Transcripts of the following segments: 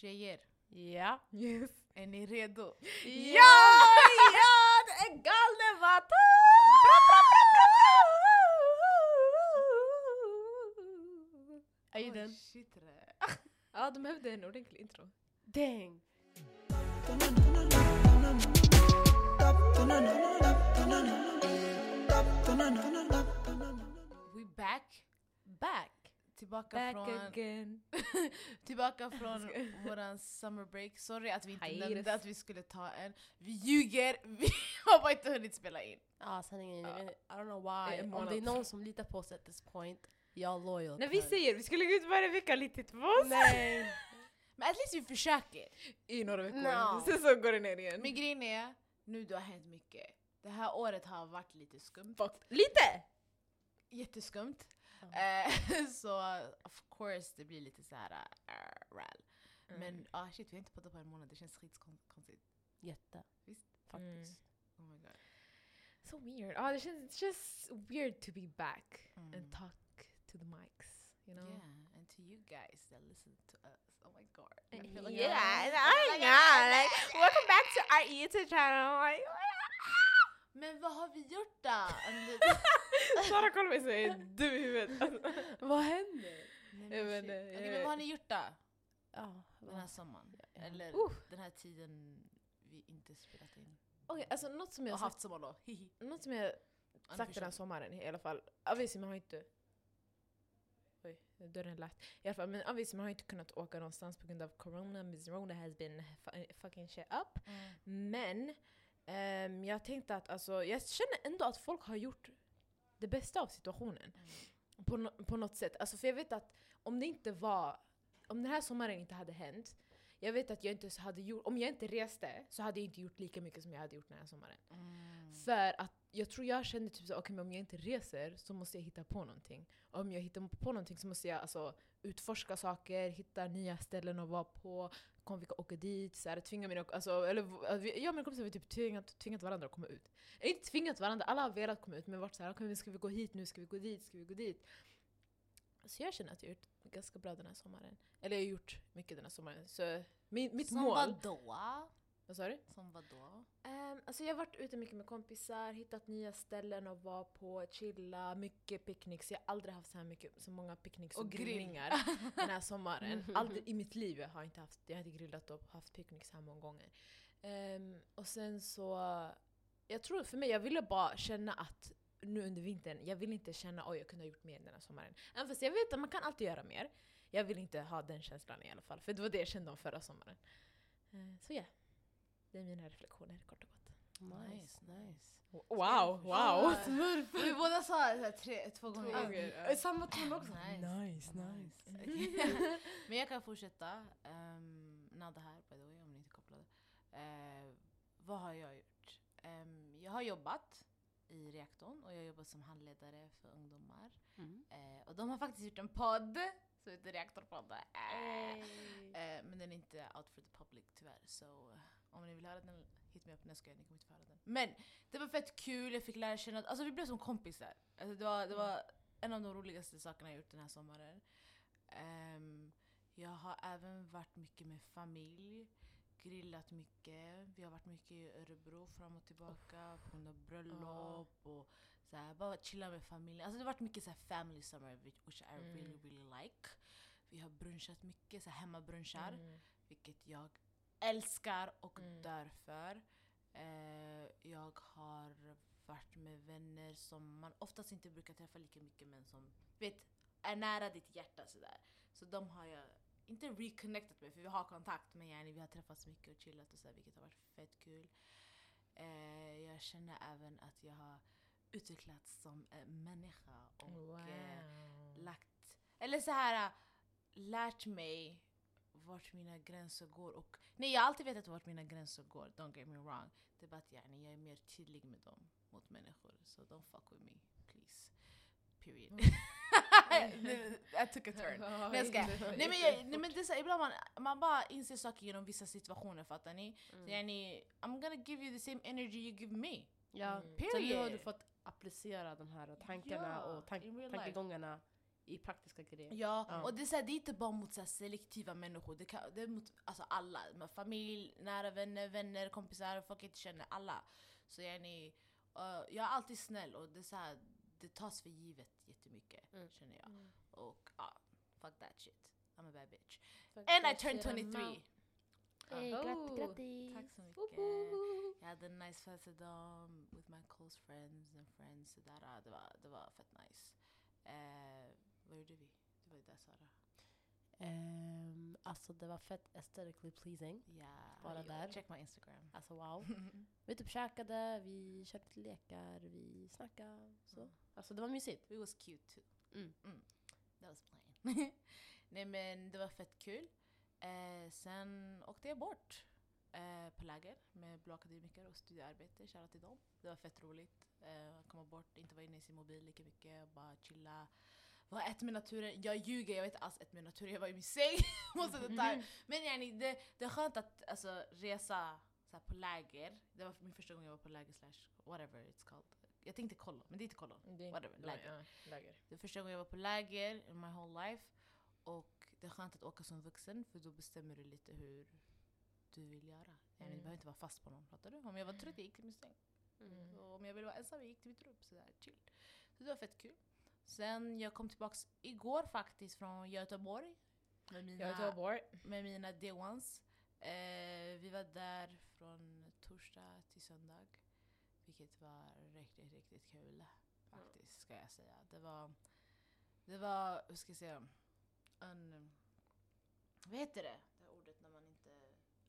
Tjejer, Ja. Yes. är ni redo? Ja! Ja! Det är Galnevatten! Är ju Oj, den? shit. Ja, de behövde en ordentlig intro. Dang! We back. Back! Tillbaka Back från, again. tillbaka från våran summer break. Sorry att vi inte Hiatus. nämnde att vi skulle ta en. Vi ljuger, vi har bara inte hunnit spela in. Ja, sanningen är, Ja. I don't know why. Om det är någon som litar på oss at this point, jag är loyal. När vi säger vi ska lägga ut varje vecka lite på oss. Nej! Men at least vi försöker. I några veckor. No. Sen så går det ner igen. Men grejen är, nu det har hänt mycket. Det här året har varit lite skumt. Fuck. Lite! Jätteskumt. Eh, så of course det blir lite så här uh, ral. Mm. Men ah shit vi har inte poddat på en månad, det känns skitkonstigt. Jätte. Visst? Faktiskt. Oh my god. So weird. Ja, det känns, det känns weird to be back Mm. and talk to the mics. You know? Yeah, and to you guys that listen to us. Oh my god. I Yeah, like I'm- I know. Like, welcome back to our YouTube channel. Like, Men vad har vi gjort då? Sara kollar på mig och säger du i huvudet. Alltså. Vad händer? Nej, men shit. inte, Okej, jag- men vad har ni gjort då? Ja, Den här sommaren? Ja. Eller Uh. den här tiden vi inte spelat in? Okej, alltså något som jag Och sagt, haft sommarlov. Hihi. något som jag sagt den här sommaren i alla fall. Avicii har inte... Oj, dörren lät. I alla fall, men Avicii har inte kunnat åka någonstans på grund av corona. Miss Rona has been fu- fucking shit up. Mm. Men ehm, jag tänkte att alltså, jag känner ändå att folk har gjort det bästa av situationen. Mm. På, no på något sätt. Alltså, för jag vet att om det inte var... Om den här sommaren inte hade hänt, jag vet att jag inte hade gjort... Om jag inte reste så hade jag inte gjort lika mycket som jag hade gjort den här sommaren. Mm. För att jag tror jag kände typ så okej men om jag inte reser så måste jag hitta på någonting. Och om jag hittar på någonting så måste jag alltså utforska saker, hitta nya ställen att vara på, kommer vi åka dit, så här, tvinga mina, alltså, eller att vi- jag och mina kompisar har typ tvingat, tvingat varandra att komma ut. Eller inte tvingat varandra, alla har velat komma ut men varit såhär, okay, ska vi gå hit nu, ska vi gå dit, ska vi gå dit? Så jag känner att jag har gjort ganska bra den här sommaren. Eller jag har gjort mycket den här sommaren. Så min, mitt Som mål... vadå? Vad sa du? Som vadå? Um, alltså jag har varit ute mycket med kompisar, hittat nya ställen att vara på, chilla, mycket picknicks. Jag har aldrig haft så här mycket, så många picknicks och, Och grill. grillningar den här sommaren. Aldrig i mitt liv jag har inte haft, jag har inte grillat och haft picknicks här många gånger. Ehm, och sen så, jag tror för mig, jag ville bara känna att nu under vintern, jag vill inte känna oj jag kunde ha gjort mer den här sommaren. Även fast jag vet att man kan alltid göra mer. Jag vill inte ha den känslan i alla fall, för det var det jag kände om förra sommaren. Eh, så ja, det är mina reflektioner kort och gott. Nice, nice. Wow, Ah, Vi båda sa det så här tre, två gånger. Två gånger, ja. Eh, Samma ton också. Nice. Nice, nice. Men jag kan fortsätta. Um, Nada här by the way om ni inte är kopplade. Eh, vad har jag gjort? Ehm, jag har jobbat i reaktorn och jag har jobbat som handledare för ungdomar. Mm. Eh, och de har faktiskt gjort en podd som heter Reaktorpodden. Eh, eh, men den är inte out for the public tyvärr. Så eh, om ni vill höra den, hit me up. Nej jag ni kommer inte få höra den. Men det var fett kul, jag fick lära känna, alltså vi blev som kompisar. Alltså, det, var, det var en av de roligaste sakerna jag gjort den här sommaren. Ehm, jag har även varit mycket med familj, grillat mycket. Vi har varit mycket i Örebro fram och tillbaka på grund av bröllop och så här, bara chilla med familjen. Alltså det har varit mycket så här family summer which which I Mm. really really like. Vi har brunchat mycket, så här hemmabrunchar, Mm. vilket jag älskar och Mm. dör för. Eh, jag har varit med vänner som man oftast inte brukar träffa lika mycket men som vet, är nära ditt hjärta sådär. Så de har jag inte reconnectat med för vi har kontakt men yani, vi har träffats mycket och chillat och sådär vilket har varit fett kul. Eh, jag känner även att jag har utvecklats som eh, människa och Wow. eh, lagt, eller så här lärt mig vart mina gränser går och nej jag har alltid vetat vart mina gränser går, don't get me wrong. Det är bara att yani, jag är mer tydlig med dem mot människor. Så don't fuck with me, please. Period. I took a turn. Nej jag skojar. Nej men, jag, nej, men det är så, ibland man, man bara inser saker genom vissa situationer fattar ni? Mm. Så yani, I'm gonna give you the same energy you give me. Ja, Mm. så nu har du Period. fått applicera de här tankarna Ja, och tank tankegångarna i praktiska grejer. Ja, Ja. och det är, så här, det är inte bara mot så här, selektiva människor, det, kan, det är mot alltså, alla. Med familj, nära vänner, vänner, kompisar, folk jag inte känner, alla. Så jag är, uh, jag är alltid snäll och det, är så här, det tas för givet jättemycket, Mm. känner jag. Mm. Och ja, fuck that shit. I'm a bad bitch. För And I turned sedan 23! man- Hey, Oh. grattis, grattis! Tack så mycket. Woho! Jag hade en nice födelsedag with my close friends and friends. Så där, det, var, det var fett nice. Eh, vad gjorde vi? Det var ju där Sara. Ehm, alltså det var fett aesthetically pleasing. Ja, Bara där. Check my Instagram. Alltså wow. Vi typ käkade, vi lite lekar, vi snackade. Så. Mm. Alltså det var mysigt. It was cute too. Mm. That was plain. Nej men det var fett kul. Eh, sen åkte jag bort eh, på läger med Blå akademiker och studiearbete. Shoutout till dem. Det var fett roligt. Eh, komma bort, inte vara inne i sin mobil lika mycket, bara chilla. Var ett med naturen. Jag ljuger, jag var inte alls ett med naturen. Jag var i min säng most of the time. Men yani, det, det är skönt att alltså, resa så på läger. Det var min första gång jag var på läger slash whatever it's called. Jag tänkte kollo, men det är inte kollo. Whatever, läger. ja, läger. Det är första gången jag var på läger in my whole life. Och det är skönt att åka som vuxen för då bestämmer du lite hur du vill göra. Yani, Du Mm. behöver inte vara fast på någon, fattar du? Om jag var trött jag gick till min säng. Mm. Och om jag ville vara ensam jag gick till mitt rum. Sådär, chill. Så det var fett kul. Sen jag kom tillbaks igår faktiskt från Göteborg. Med mina, bort. med mina day ones. Eh, vi var där från torsdag till söndag. Vilket var riktigt, riktigt kul. Faktiskt, ska jag säga. Det var, det var hur ska jag säga, un, vad heter det? Det här ordet när man inte,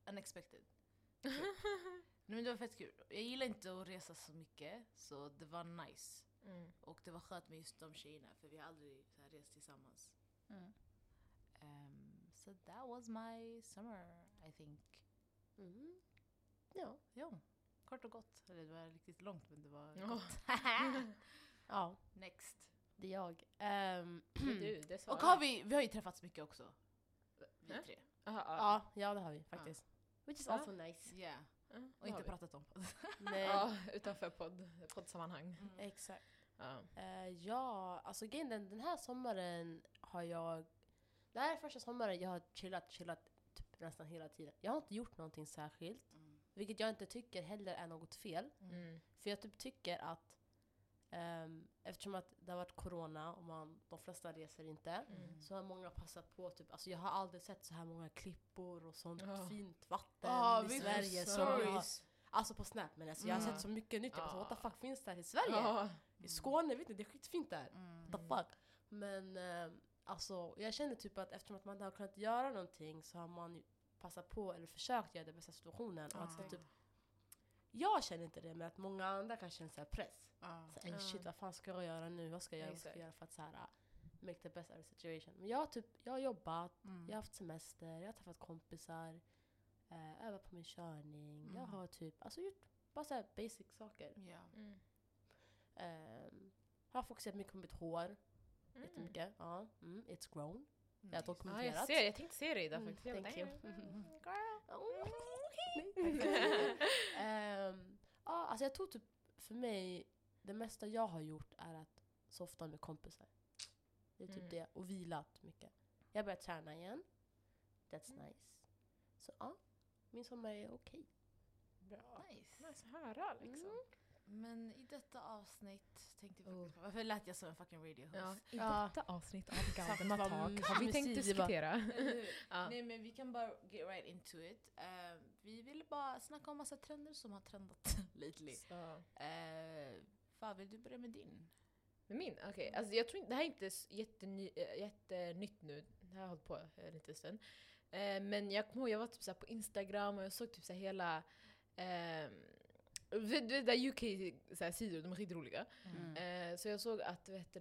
unexpected. Nej, men det var fett kul. Jag gillar inte att resa så mycket, så det var nice. Mm. Och det var skönt med just de tjejerna, för vi har aldrig så här, rest tillsammans. Um, so that was my summer, I think. Mm. Ja. Jo, kort och gott. Eller det var riktigt långt, men det var Ja. gott. ja, Next. det är jag. Ehm, Du, det Och har vi, vi har ju träffats mycket också. Vi tre. Aha, ja. ja, ja, det har vi faktiskt. Which is Ja. also nice. Yeah. Ja, Och inte vi. pratat om podd. Nej. Ja, utanför podd, poddsammanhang. Exakt. Ja. Eh, ja, alltså grejen den, den här sommaren har jag... Det här är första sommaren jag har chillat, chillat typ nästan hela tiden. Jag har inte gjort någonting särskilt. Mm. Vilket jag inte tycker heller är något fel. Mm. För jag typ tycker att ehm, eftersom att det har varit corona och man, de flesta reser inte. Mm. Så har många passat på, typ, alltså jag har aldrig sett så här många klippor och sånt Ja. fint vatten Ah, i Sverige. Som jag, alltså på Snap men alltså, jag har Mm. sett så mycket nytt. Jag bara, Ah. what the fuck finns det här i Sverige? I Skåne, vet ni, det är skitfint där. Mm. What the fuck? Men eh, alltså, jag känner typ att eftersom att man inte har kunnat göra någonting så har man passat på eller försökt göra det bästa situationen. Och att, typ, jag känner inte det, men att många andra kan känna press. Ja. Så, ey, shit, vad fan ska jag göra nu? Vad ska jag göra, vad ska jag göra för att så här, uh, make the best of the situation? Men jag har, typ, jag har jobbat, Mm. jag har haft semester, jag har träffat kompisar, eh, övat på min körning. Jag Mm. har typ alltså, gjort bara så här basic saker. Ja. Mm. Um, har fokuserat mycket på mitt hår. Mm. Jättemycket. Ja, mm, it's grown. Jag har Nice. Dokumenterat. jag ser, jag tänkte se det idag Mm, faktiskt. Jag thank you. "Damn, Ehm, ja, alltså jag tror typ för mig, det mesta jag har gjort är att softa med kompisar. Det är typ Mm. det. Och vilat mycket. Jag börjar träna igen. That's Mm. nice. Så ja, min sommar är okej. Bra. Nice. Nice att höra liksom. Mm. Men i detta avsnitt tänkte vi Oh. faktiskt... Varför lät jag som en fucking radio host? Ja, I Ja. detta avsnitt av vad Talk har vi tänkt diskutera. Ja. Nej men vi kan bara get right into it. Eh, vi ville bara snacka om massa trender som har trendat lately. Så. Uh, fan, vill du börja med din? Men min? Okej, alltså jag tror inte, det här är inte jätteny, äh, jättenytt nu. Det här har hållit på en liten stund. Eh, men jag kommer ihåg, jag var typ så på Instagram och jag såg typ så hela ehm, du vet där UK-sidor, de är skitroliga. Mm. Eh, så jag såg att vet du,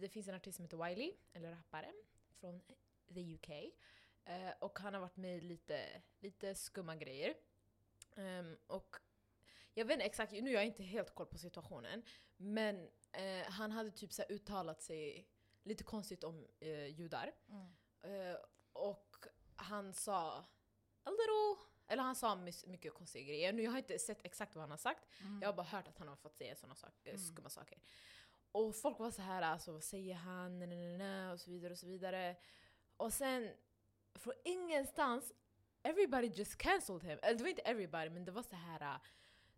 det, finns en artist som heter Wiley, eller rappare, från the UK. Eh, och han har varit med i lite, lite skumma grejer. Ehm, och jag vet inte exakt, nu har jag inte helt koll på situationen, men eh, han hade typ så uttalat sig lite konstigt om eh, judar. Eh, och han sa a little, eller han sa mycket konstiga grejer. Nu jag har inte sett exakt vad han har sagt, Mm. jag har bara hört att han har fått säga sådana saker, Mm. skumma saker. och folk var så här, alltså vad säger han, och så vidare och så vidare. Och sen, från ingenstans, everybody just cancelled him. Eller det var inte everybody, men det var så här.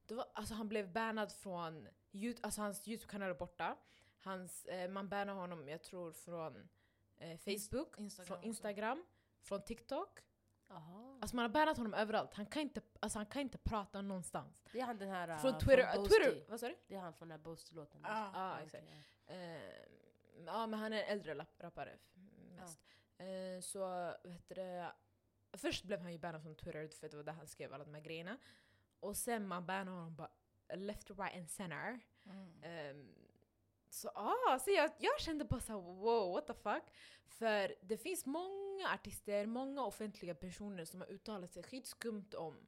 Det var, alltså han blev bannad från, Yout- alltså hans YouTube-kanal är borta. Hans, eh, man bannar honom, jag tror från eh, Facebook, Instagram från också. Instagram, från TikTok. Jaha. Alltså man har bannat honom överallt. Han kan inte, alltså han kan inte prata någonstans. det är han den här... Från uh, Twitter, från Twitter, vad sa du? Det är han från den här Boasty-låten. Ah. Okej, exakt. ja. Eh, ja men han är en äldre rappare mest. Eh, så vad heter det, först blev han ju bannad från Twitter för det var där han skrev alla de här grejerna. Och sen man bannade honom bara left, right and center. Mm. Ehm, så ah, så jag, jag kände bara såhär wow, what the fuck? För det finns många artister, många offentliga personer som har uttalat sig skitskumt om,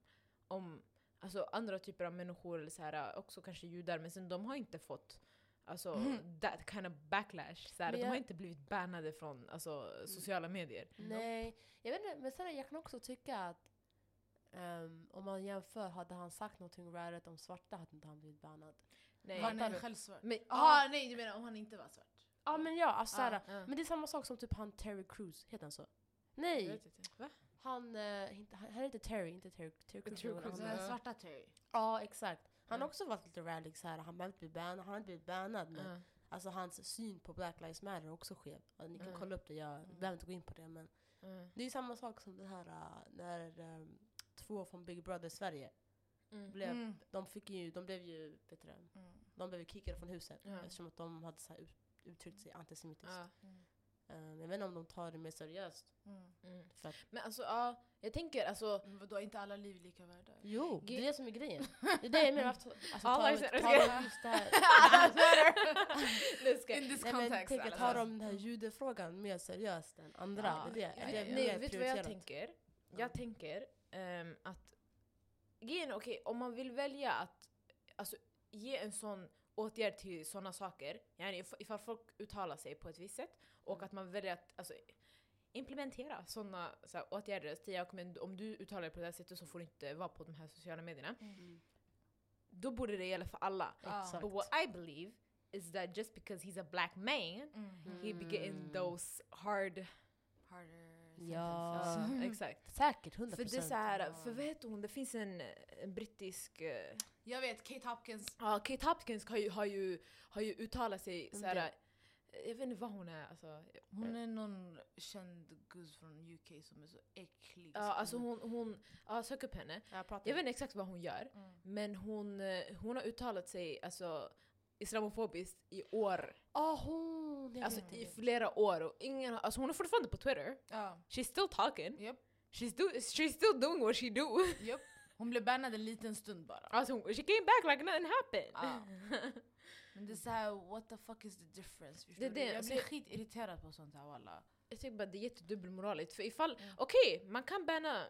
om alltså andra typer av människor, eller så här, också kanske judar, men sen de har inte fått alltså, Mhm. that kind of backlash. Så här, Men de har jag- inte blivit bannade från alltså, sociala medier. Nej, jag vet inte, men sen jag kan också tycka att ehm, om man jämför, hade han sagt någonting rarigt om svarta hade inte han blivit bannad. Nej. Han är själv svart. Men, Jaha, nej du menar om han inte var svart? Ja men ja, alltså Ah, ja. men det är samma sak som typ han Terry Crews, heter han så? Nej! Han, uh, inte, han han heter Terry, inte Terry, Terry Crews. Terry Crews. Den svarta Terry. Ja exakt. Han har också varit lite rallig såhär, han behöver inte bli bannad, han har inte blivit bannad men Ja. alltså hans syn på Black Lives Matter är också skev. Ja, ni kan Mm. kolla upp det, jag behöver inte gå in på det men Ja. det är ju samma sak som det här uh, när um, två från Big Brother Sverige Mm. blev, Mm. de fick ju, de blev ju, vet du det, Mm. de blev kickade från huset Ja. eftersom att de hade så uttryckt sig antisemitiskt. Ja. Mm. Um, jag vet inte om de tar det mer seriöst. Mm. Men alltså ja, jag tänker alltså Men vadå, är inte alla liv lika värda? jo, det är det som är grejen. Det är det jag menar. Alltså, tar, så- tar de just det här, In this context. tänk att alla. ta de den här judefrågan mer seriöst än andra. Ja. Det är det, Nej, det är nej, mer vet du vad jag prioriterat. tänker? Ja. Jag tänker ehm, att grejen, okej, om man vill välja att alltså, ge en sån åtgärd till såna saker, yani if, ifall folk uttalar sig på ett visst sätt och Mm. att man väljer att alltså, implementera såna så här, åtgärder, så jag, men om du uttalar dig på det här sättet så får du inte vara på de här sociala medierna. Mm. Då borde det gälla för alla. Exakt. But what I believe is that just because he's a black man, Mm. he be getting Mm. those hard... Harder Ja. Ja, exakt. Säkert, 100%. För det är så här, för vad heter hon, det finns en, en brittisk... eh, Jag vet, Kate Hopkins. Ja, Kate Hopkins har ju, har ju, har ju uttalat sig så här. det? Jag vet inte vad hon är alltså. Hon är någon känd gus från UK som är så äcklig. Ja, alltså hon, hon ja, sök upp henne. Jag, pratar Jag vet inte exakt vad hon gör, Mm. men hon, eh, hon har uttalat sig alltså, islamofobiskt i år. Ah, hon! Alltså i flera år. Och ingen, alltså hon är fortfarande på Twitter. Ja, She's still talking. japp, She's, do, she's still doing what she do. japp. Hon blev bannad en liten stund bara. Alltså hon, she came back like nothing happened. Ja. Men det är såhär, what the fuck is the difference? Förstår Det det, Jag alltså blir skitirriterad på sånt här walla. Jag tycker bara det är jättedubbelmoraligt. För ifall, Mm. okej, man kan banna,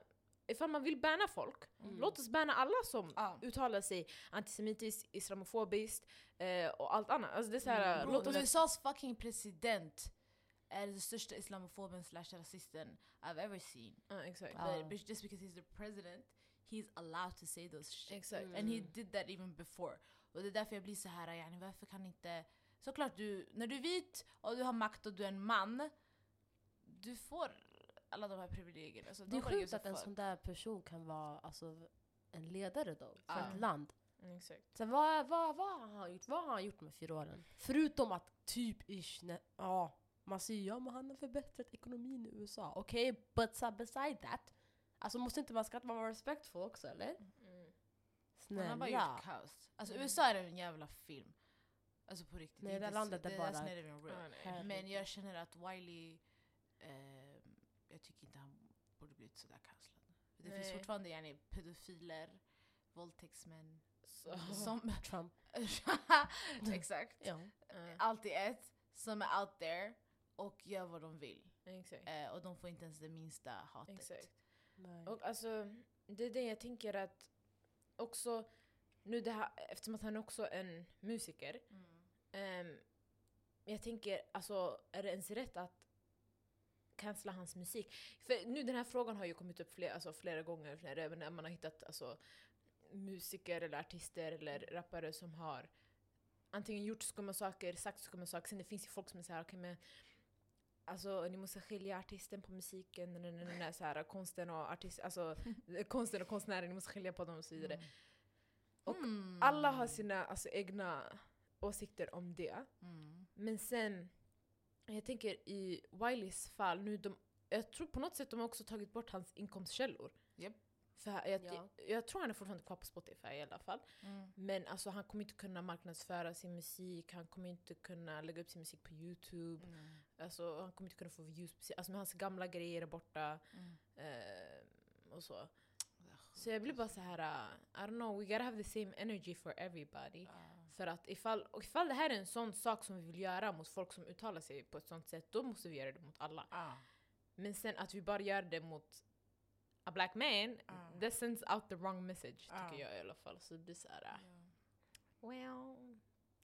ifall man vill banna folk, Mm. låt oss banna alla som Ja. uttalar sig antisemitiskt, islamofobiskt eh, och allt annat. Alltså det är såhär, Mm. Bro, låt oss... USAs fucking president är den största islamofoben slash rasisten I've ever seen. Ja, exakt. Ja. But just because he's the president, he's allowed to say those shit. Exakt. Mm. And he did that even before. Och det är därför jag blir så här, yani, varför kan inte... Såklart, du, när du är vit och du har makt och du är en man, du får alla de här privilegierna. Så Det är sjukt att en sån där person kan vara alltså, en ledare då, för Ja. ett land. Mm, exakt. Så vad, vad, vad, har han gjort? vad har han gjort här fyra åren? Förutom att typ ish, ne- ja, man säger ja men han har förbättrat ekonomin i USA. Okej, but so beside that. Alltså måste inte man ska vara respektfull också eller? Mm. Han har bara Snälla. gjort kaos. Alltså Mm. USA är en jävla film. Alltså på riktigt. Nej, det inte landet är det bara- that's not even real. Herregud. Men jag känner att Wiley, eh, jag tycker inte han borde blivit sådär cancellad. Det finns Nej. fortfarande yani, pedofiler, våldtäktsmän, Så. som... Trump. exakt. Ja. Ja, Allt i ett, som är out there och gör vad de vill. exakt. Eh, och de får inte ens det minsta hatet. Exakt. Nej. Och alltså, det är det jag tänker att också, nu det här, eftersom att han också är en musiker, Mm. ehm, jag tänker, alltså är det ens rätt att cancella hans musik? För nu den här frågan har ju kommit upp flera, alltså, flera gånger, även när man har hittat alltså, musiker eller artister eller rappare som har antingen gjort skumma saker, sagt skumma saker. Sen det finns ju folk som är såhär, okej men Alltså ni måste skilja artisten på musiken, nej, nej, nej, så här, konsten och artist, alltså konsten och konstnären, ni måste skilja på dem och så vidare. Och Mm. Alla har sina alltså, egna åsikter om det. Mm. Men sen, jag tänker i Wileys fall nu, de, jag tror på något sätt de har också tagit bort hans inkomstkällor. Japp. För jag, Ja. jag tror han är fortfarande kvar på Spotify i alla fall. Mm. Men alltså, han kommer inte kunna marknadsföra sin musik, han kommer inte kunna lägga upp sin musik på YouTube. Mm. Alltså, han kommer inte kunna få views på sin, alltså, hans gamla grejer är borta. Mm. Eh, och så. Så jag blir bara så här, uh, I don't know, we gotta have the same energy for everybody. Ah. För att ifall, och ifall det här är en sån sak som vi vill göra mot folk som uttalar sig på ett sånt sätt, då måste vi göra det mot alla. Ah. Men sen att vi bara gör det mot a black man, Ah. that sends out the wrong message Ah. tycker jag i alla fall. Så det blir såhär, Ja. well,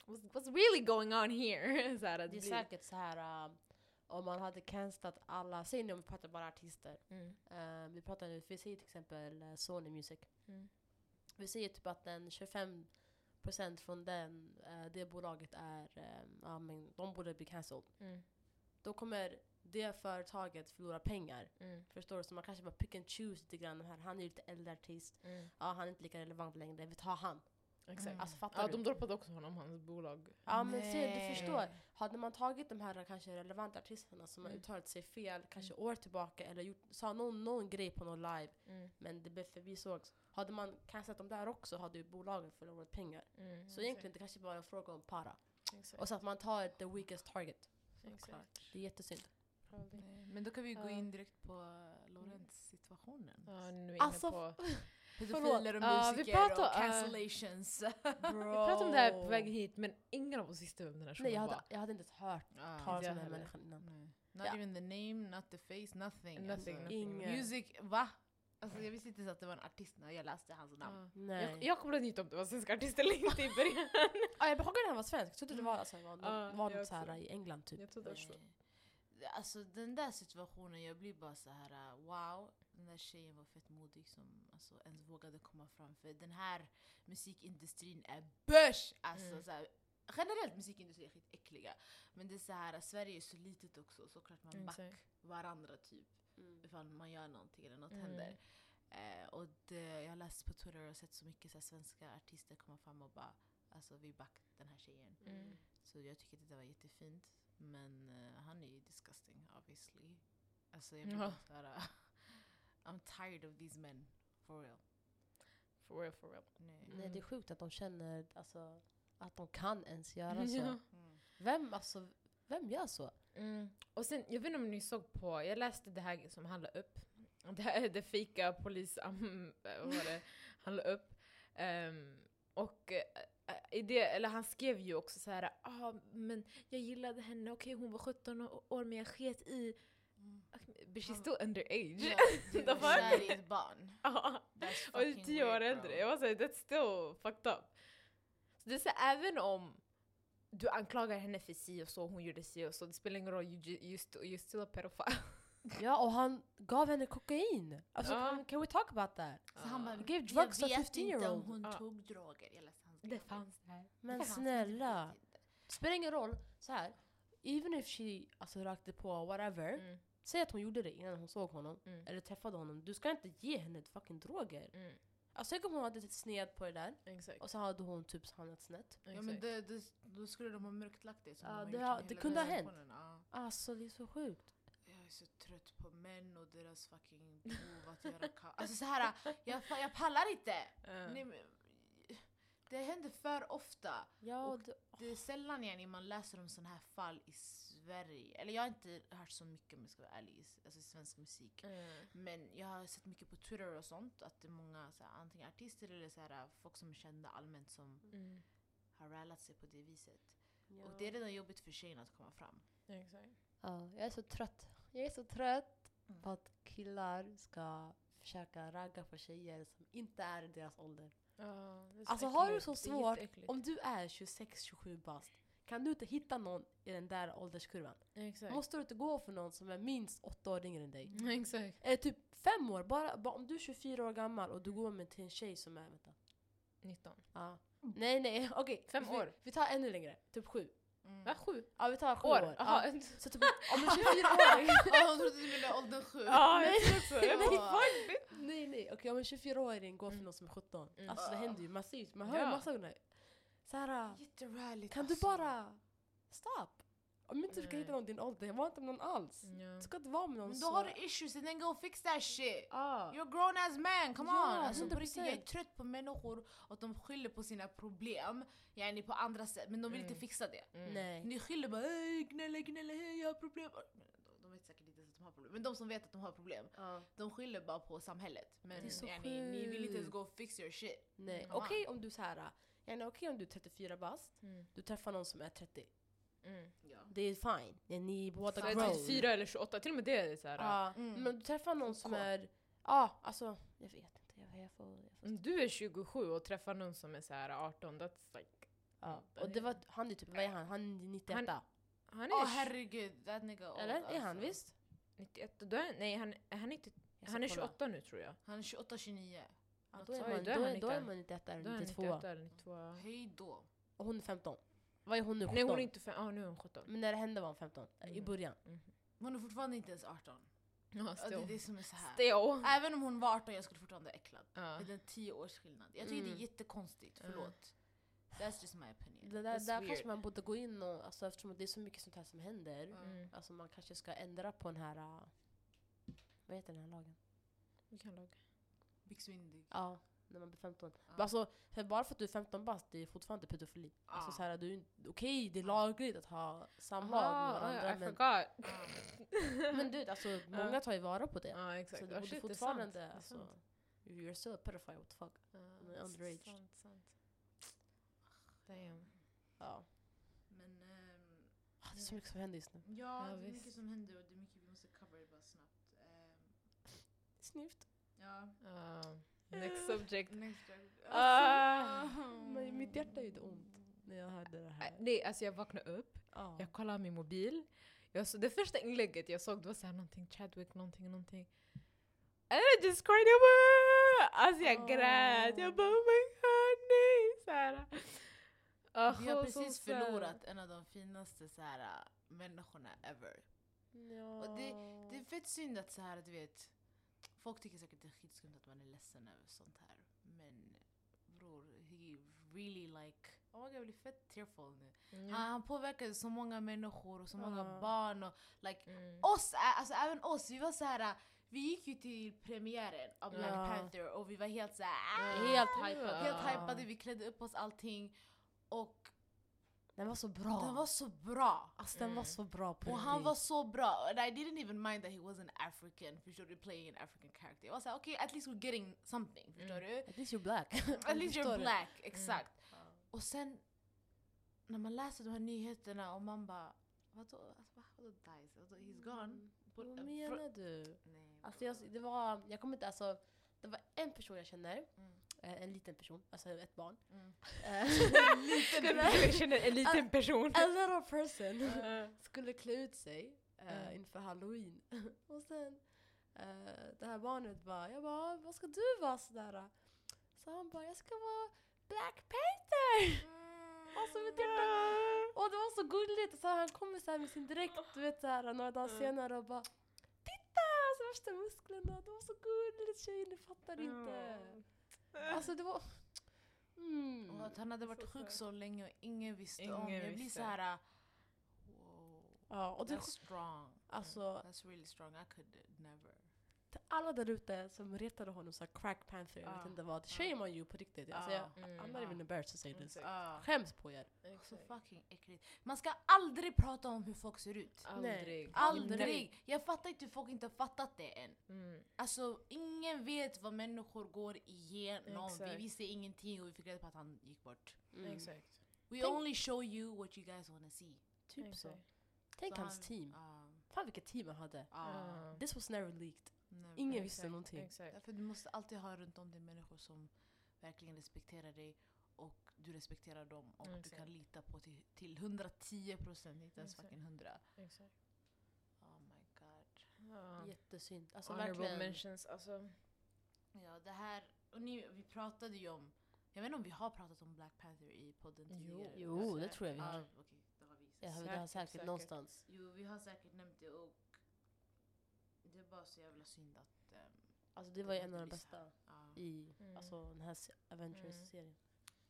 what's, what's really going on here? så här, att Det är säkert så här um, om man hade cancelat alla, säg nu om vi pratar bara artister. Mm. Eh, vi pratar nu, vi säger till exempel eh, Sony Music. Mm. Vi säger typ att den 25% från den, eh, det bolaget är, eh, ja men de borde bli cancelled. Mm. Då kommer det företaget förlora pengar. Mm. Förstår du? Så man kanske bara pick and choose lite grann. Här, han är ju lite äldre artist. Mm. Ja, han är inte lika relevant längre. Vi tar han. Exakt. Mm. Alltså fattar Ja, du? de droppade också honom, hans bolag. Ja men se, du förstår. Hade man tagit de här kanske relevanta artisterna som har Mm. uttalat sig fel, kanske år tillbaka eller gjort, sa någon, någon grej på någon live Mm. men det blev förbisågs. Hade man cancelat dem där också hade ju bolagen förlorat pengar. Mm. Så egentligen det kanske bara är en fråga om para. Exakt. Och så att man tar the weakest target. Exakt. Det är jättesynd. Nej, Men då kan vi gå in direkt på uh, Lorentz-situationen. Ja, nu är vi Alltså, på... Pedofiler och vi musiker pratar- och uh, cancellations. Bro. Vi pratade om det här på väg hit, men ingen av oss visste vem den här Nej jag hade, var. jag hade inte hört Ah, talas om den här människan innan. nej. Not Ja. even the name, not the face, nothing. Nothing, alltså. nothing. Ingen. Music, va? Alltså, jag visste inte ens att det var en artist när jag läste hans namn. Ja. Nej. Jag, jag kopplade inte om det var svenska artister eller inte i början. ah, jag behagade att han var svensk. Jag trodde det var, alltså, var, Ja, var något så här också. i England typ. Jag trodde också. Alltså den där situationen, jag blir bara så här: uh, wow, den där tjejen var fett modig som alltså, ens vågade komma fram. För den här musikindustrin är börs! Alltså, Mm. så här, generellt musikindustrin är skitäckliga. Men det är så här, Sverige är så litet också, så klart man back Exakt. varandra typ. Mm. Ifall man gör någonting eller något Mm. händer. Eh, och det, jag har läst på Twitter och sett så mycket så här, svenska artister komma fram och bara alltså vi back den här tjejen. Mm. Så jag tycker att det var jättefint. Men eh, han är ju disgusting obviously. Alltså jag blir Ja. bara såhär... I'm tired of these men. For real. For real, for real. Nej. Nej det är sjukt att de känner alltså, att de kan ens göra så. Mm. Vem, alltså, vem gör så? Mm. Och sen, jag vet inte om ni såg på, jag läste det här som han la upp. Det här är det fejka polis, um, vad var det, han la upp. Ehm, och eh, i det, eller han skrev ju också så här, ah, men jag gillade henne, okej hon var 17 år men jag sket i, Mm. but she's still underage. Ja, du fuck? kär i ett barn. Ja. Och är tio år äldre. Jag var såhär, that's still fucked up. Så det är så även om du anklagar henne för si och så, hon gjorde si och så, det spelar ingen roll, you, you, st- still a pedophile. Ja och han gav henne kokain. Alltså, Ja. can, can we talk about that? Så han bara, jag drugs a vet inte 15-year-old." om hon Ja. tog droger. Jag läste hans Det fanns där. Men Det fanns, snälla. jag. Det spelar ingen roll. Så här. Even if she alltså, rökte på whatever. Mm. Säg att hon gjorde det innan hon såg honom. Mm. Eller träffade honom. Du ska inte ge henne fucking droger. Mm. Alltså tänk om hon hade sned på det där. Exakt. Och så hade hon typ hamnat snett. Ja men det, det, då skulle de ha mörklagt det som Ja, de det har- det kunde ha hänt. Ja. Alltså det är så sjukt. Jag är så trött på män och deras fucking behov att göra ka- Alltså så här, jag, fa- jag pallar inte! Nej, men, det händer för ofta. Ja, Och det, Det är sällan yani, man läser om sådana här fall i Sverige. Eller jag har inte hört så mycket om jag ska vara ärlig, alltså svensk musik. Mm. Men jag har sett mycket på Twitter och sånt, att det är många så här, antingen artister eller så här, folk som är kända allmänt som Mm. har rallat sig på det viset. ja. Och det är redan jobbigt för tjejen att komma fram. Exakt. Ja, jag är så trött. Jag är så trött Mm. på att killar ska försöka ragga på tjejer som inte är i deras ålder. Ja, det är så Alltså har du äckligt. så svårt, om du är 26-27 bast, kan du inte hitta någon i den där ålderskurvan? Exakt. Måste du inte gå för någon som är minst 8 år yngre än dig? Exakt. Eller typ 5 år, bara, bara om du är 24 år gammal och du går med till en tjej som är, vänta, 19. ja. Nej nej, okej. Fem vi, år. Vi tar ännu längre, typ sju. Mm. Va, sju? Ja vi tar sju År? år. Ja. Så typ om en 24-åring... Ja, hon trodde du menade åldern sju. Ja, Nej. Nej, nej nej, okej om en 24-åring går för Mm. någon som är 17. Mm. Alltså det händer ju, man ser ju, man hör ju Ja. massa gånger. Såhär, Jätteräligt kan du alltså. bara... Stop! Om inte du ska Nej. hitta någon din ålder, var inte med någon alls. Du ska inte vara med någon Men så... då har du issues and then go fix that shit. Ah. You're a grown ass man, come Ja, on! Alltså, på riktigt, jag är 100%. trött på människor att de skyller på sina problem, yani på andra sätt, men de vill Mm. inte fixa det. Mm. Nej. Ni skyller bara "Ey, gnälla gnälla, hej jag har problem. Men de- De vet säkert inte ens att de har problem. Men de som vet att de har problem, Ja. de skyller bara på samhället. Men Det är så yani, ni vill inte ens sjukt. go fix your shit. Nej. Mm. Okej om du såhär, okej om du är 34 bast, Mm. du träffar någon som är 30. Mm. Ja. Det är fine. Ja, Ni båda är grown. det 34 eller 28, till och med det är så här. Ja, Mm. men du träffar någon som är... Ja, alltså jag vet inte. Jag, jag får... Jag får du är 27 och träffar någon som är så här 18, that's like... ja. Och det var, han är typ, vad är han? Han är 91 Han- Han är Åh herregud, that nigga old, Eller? Är han alltså. visst? 91, då är, nej han, är han, inte, Jag ska han är kolla. 28 nu tror jag. Han är 28-29. Ja, då, är man, då är då, är, då är 91. man 91 Då är eller han 92. 98 eller 92. Hej då. Och hon är 15. Vad är hon nu? 17? Nej hon är inte fem, ah, nu är hon 17. Men när det hände var hon 15. I Mm. början. Hon är fortfarande inte ens 18. Ja, det är det som är så här. Även om hon var 18 jag skulle fortfarande vara äcklad. Ja. Det är en 10 års skillnad. Jag tycker det Mm. är jättekonstigt, Mm. förlåt. That's just my opinion. Det där, där kanske man borde gå in och, alltså, eftersom det är så mycket sånt här som händer. Mm. Alltså man kanske ska ändra på den här... uh, Vad heter den här lagen? Vilken lag? Byxmyndig. Ja, när man blir 15. Ja. Men Alltså, för bara för att du är 15 bast, det är fortfarande pedofili. Alltså, Ja. så här, du, är inte- okej, det är lagligt att ha samlag med Aha, varandra. I men, forgot. men du, alltså, många tar ju vara på det. Ja exakt. så det Ah, borde shit, det är fortfarande... sant. Det är alltså, sant. you're still a pedophile, what the fuck. Ja, är underage. Sant, sant. Damn. Ja. Men Ah, Det är så mycket som händer just nu. ja, Ja, det är visst. mycket som händer och det är mycket vi måste cover bara snabbt. Ehm, Snyft. Ja. Ah, next subject. Next drag. Ah. Men mitt hjärta gjorde ont när jag hörde det här. Nej, alltså jag vaknade upp, Ja. jag kollade min mobil. Jag så, det första inlägget jag såg det var såhär någonting Chadwick, någonting, någonting. And I just cried. Jag bara, alltså jag Åh. grät. Jag bara oh my god nej. Så här. Ah, Vi har precis förlorat en av de finaste så här, äh, människorna ever. Ja. Och Det är fett synd att så här, du vet, folk tycker säkert det är skitskumt att man är ledsen över sånt här. Men bror, he really like, oh god jag blir fett tearful nu. Mm. Han, han påverkade så många människor och så många Ja. barn och like Mm. oss, alltså även oss, vi var så här. Vi gick ju till premiären av Black Ja. Panther och vi var helt så här, Helt Ja. hypade. helt hypade, vi klädde upp oss allting. Och Den var så bra. den var så bra. alltså den var Mm. så bra på Och han var så bra. And I didn't even mind that he wasn't African, förstår du? Playing an African character. Jag var såhär, okej okay, at least we're getting something, förstår du? At least you're black. At least you're black, exakt. Ja. Och sen, när man läser de här nyheterna och man bara, vadå? Alltså, va? vadå dies? Vadå, he's gone? På- Vad menar du? Nej. Alltså jag, det var, jag kommer inte, alltså, det var en person jag känner, Mm. En liten person, alltså ett barn. Mm. Eh, Jag känner en liten person. A little person Uh, skulle klä ut sig eh, Mm. inför halloween. och sen, eh, det här barnet bara, jag bara, vad ska du vara sådär? Så han bara, jag ska vara Black Panther! Alltså mitt hjärta Och det var så gulligt, så han kommer så här med sin dräkt du vet så här, några dagar Mm. senare och bara Titta! Alltså värsta musklerna, det var så gulligt tjejer, ni fattar inte. Alltså det var... Mm. Och att han hade varit Så sjuk så länge och ingen visste Ingen om. Jag blir visste. så här. wow. Ja, och det, That's strong. alltså, That's really strong. I could never. Till alla där ute som retade honom så crack panther, jag vet inte vad. Shame on you på riktigt. Alltså, Ja. jag, Mm. I'm not even embarrassed to say this. Skäms på er. Så fucking äckligt. Man ska aldrig prata om hur folk ser ut. Aldrig. Aldrig! Jag fattar inte hur folk inte har fattat det än. Mm. Alltså ingen vet vad människor går igenom. Vi Exakt. visste ingenting och vi fick reda på att han gick bort. Mm. Exakt. We Tänk- only show you what you guys wanna see. Typ så. Exakt. Tänk Så hans han- team. ah, Fan vilket team han hade. Ja. This was never leaked. Never. Ingen Exakt, visste någonting. Exakt. Därför du måste alltid ha runt om dig människor som verkligen respekterar dig och du respekterar dem och du Exakt. kan lita på till, till 110 procent, inte ens fucking 100. Exakt. Oh my god. Ja. Jättesynd. Alltså Honorable verkligen. mentions, alltså. Ja, det här, och ni, vi pratade ju om, Jag vet inte om vi har pratat om Black Panther i podden Jo. tidigare. Jo, det säkert. tror jag vi har. okej, det har vi. Ja, Säkert, det har säkert, säkert. någonstans. Jo, vi har säkert nämnt det och det är bara så jävla synd att... ehm, Alltså det var ju en av de bästa ja. i Mm. alltså, den här se- Mm. Avengers-serien.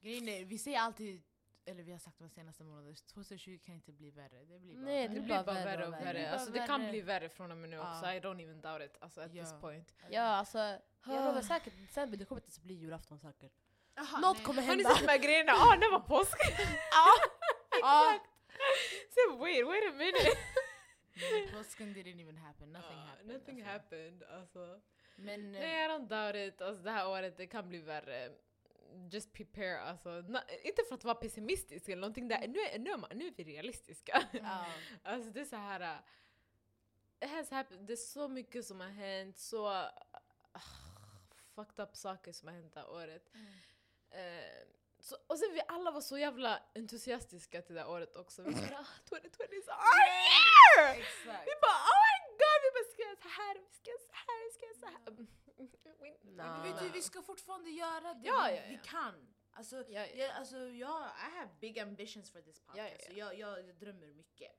Grejen är, vi säger alltid, eller vi har sagt de senaste månaderna, 2020 kan inte bli värre. Det blir bara Nej, Det värre. blir bara värre och värre. bara Alltså, det kan värre. bli värre från och med nu Ja. också. I don't even doubt it. Alltså at this Ja. point. Ja, alltså jag Ah. lovar säkert december, det kommer inte ens bli julafton säkert. Aha, Något nej. kommer Har ni hända. sett de här grejerna? Ah, det var påsk! Ja. Så wait, wait a minute! Påsken didn't even happen, nothing Ah, happened. Nothing alltså. happened. Alltså. Men eh, Nej, I don't doubt it. Alltså, det här året det kan bli värre. Just prepare. Alltså, na- inte för att vara pessimistisk eller någonting. Där. Nu, är, nu, är man, nu är vi realistiska. ja. Alltså det är så här. äh, It has happened. Det är så mycket som har hänt. Så uh, fucked up saker som har hänt det här året. Eh, så, och sen vi alla var så jävla entusiastiska till det här året också. Vi bara ah, 2020 is our year! Exakt. Vi bara oh my god, vi bara ska göra så här, vi ska göra så här, vi ska göra så här. We- Nah. Men vet du, vi ska fortfarande göra det Ja, vi, ja, vi ja. kan. Alltså, Ja, ja. jag, alltså jag, I have big ambitions for this podcast. Ja, ja, Så ja. Jag, jag, jag drömmer mycket.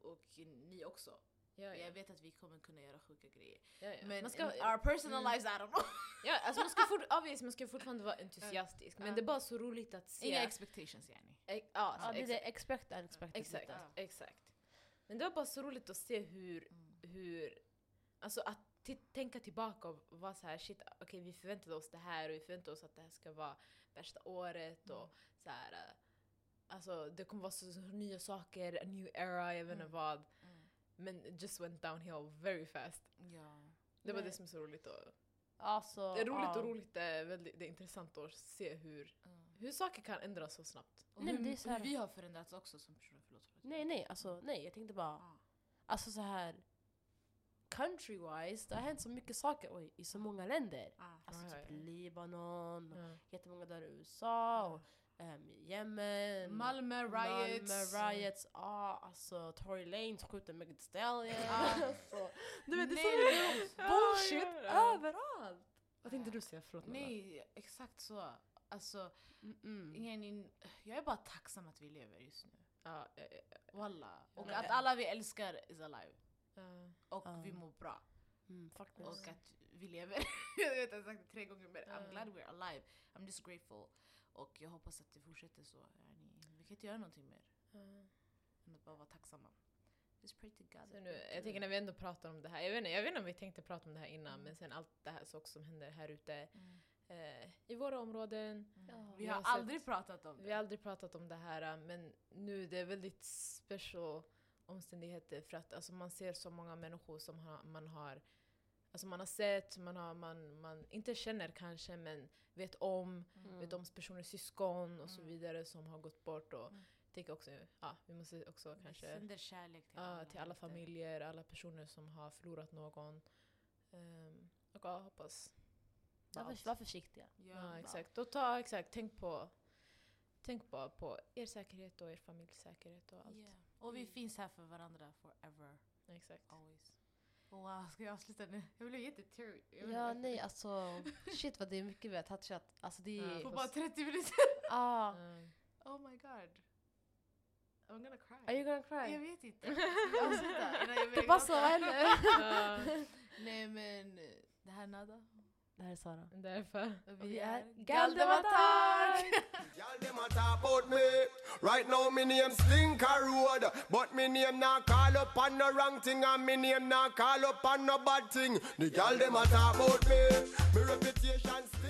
Och ni också. Ja, ja. Jag vet att vi kommer kunna göra sjuka grejer. Ja, ja. Men man ska, our personal mm. lives, I don't know. ja, alltså man ska, fort, obvious, man ska fortfarande vara entusiastisk, men det är bara så roligt att se... Inga expectations yani. Eh, ja, Ja, så det är exakt. det expect unexpected. Exakt, exakt. Men det var bara så roligt att se hur, Mm. hur alltså att tänka tillbaka och vara så här shit, okej vi förväntade oss det här och vi förväntade oss att det här ska vara värsta året och Mm. så här. eh, Alltså det kommer vara så, så nya saker, a new era, jag vet inte Mm. vad. Mm. Men it just went downhill very fast. Ja. Det var Nej. det som är så roligt. Och, Alltså, det är roligt ja. och roligt, det är, väldigt, det är intressant att se hur, Mm. hur saker kan ändras så snabbt. Och Nej, hur, det är så här- hur vi har förändrats också som personer. Förlåt. förlåt. Nej, nej, alltså nej, jag tänkte bara, Ja. alltså så här country-wise, det har hänt så mycket saker oj, i så många länder. Ja. Alltså Ja, typ ja, ja. Libanon, och Ja. jättemånga där i USA, och um, Yemen, Malmö riots. Malmö riots, ja alltså Tory Lanez skjuter Megan Thee Stallion. Alltså, du vet det är så bullshit överallt. Vad tänkte du säga? Förlåt. Nej, exakt så. Alltså, yani, jag är bara tacksam att vi lever just nu. Ja, ja, ja. Walla. Och att alla vi älskar is alive. Ja. Och Ja. vi mår bra. Mm. Och att vi lever. jag vet jag har sagt det tre gånger men I'm Ja. glad we're alive. I'm just grateful. Och jag hoppas att det fortsätter så. Vi kan inte göra någonting mer än att bara vara tacksamma. Just pray to God. Så nu, jag tänker när vi ändå pratar om det här, jag vet, inte, jag vet inte om vi tänkte prata om det här innan, Mm. men sen allt det här som händer här ute Mm. eh, i våra områden. Mm. Ja. Vi Vi har sett- aldrig pratat om det. Vi har aldrig pratat om det här, men nu det är väldigt special omständigheter för att alltså, man ser så många människor som har, man har Alltså man har sett, man, har, man, man inte känner kanske men vet om, Mm. vet om personers syskon och så Mm. vidare som har gått bort. Och Mm. tänker också, ja, vi måste också kanske sänder kärlek till Ja, alla. till alla familjer, alla personer som har förlorat någon. Um, och ja, hoppas. Var, för, var försiktiga. Ja, Ja, exakt. Och ta, exakt, tänk på, tänk bara på er säkerhet och er familjs säkerhet och allt. Yeah. Och vi Mm. finns här för varandra forever, Exakt. always. Wow, ska jag avsluta nu? Jag blev jätteteary. Jag Ja, nej alltså shit vad det är mycket vi har touchat. Alltså det är... På bara 30 minuter. Ah, Mm. Oh my god. I'm gonna cry. are you gonna Jag cry? vet inte. Jag avsluta innan jag börjar Tobassa, vad gråta? händer? Nej men, det här är Nada. Det här är Sara. därför. Och vi är Galdematak! Y'all them a talk about me. Right now me name Stinker Road, but me name not call up on no wrong thing, and me name not call up on no bad thing. The y'all them a talk about me. Me reputation Stinker Road.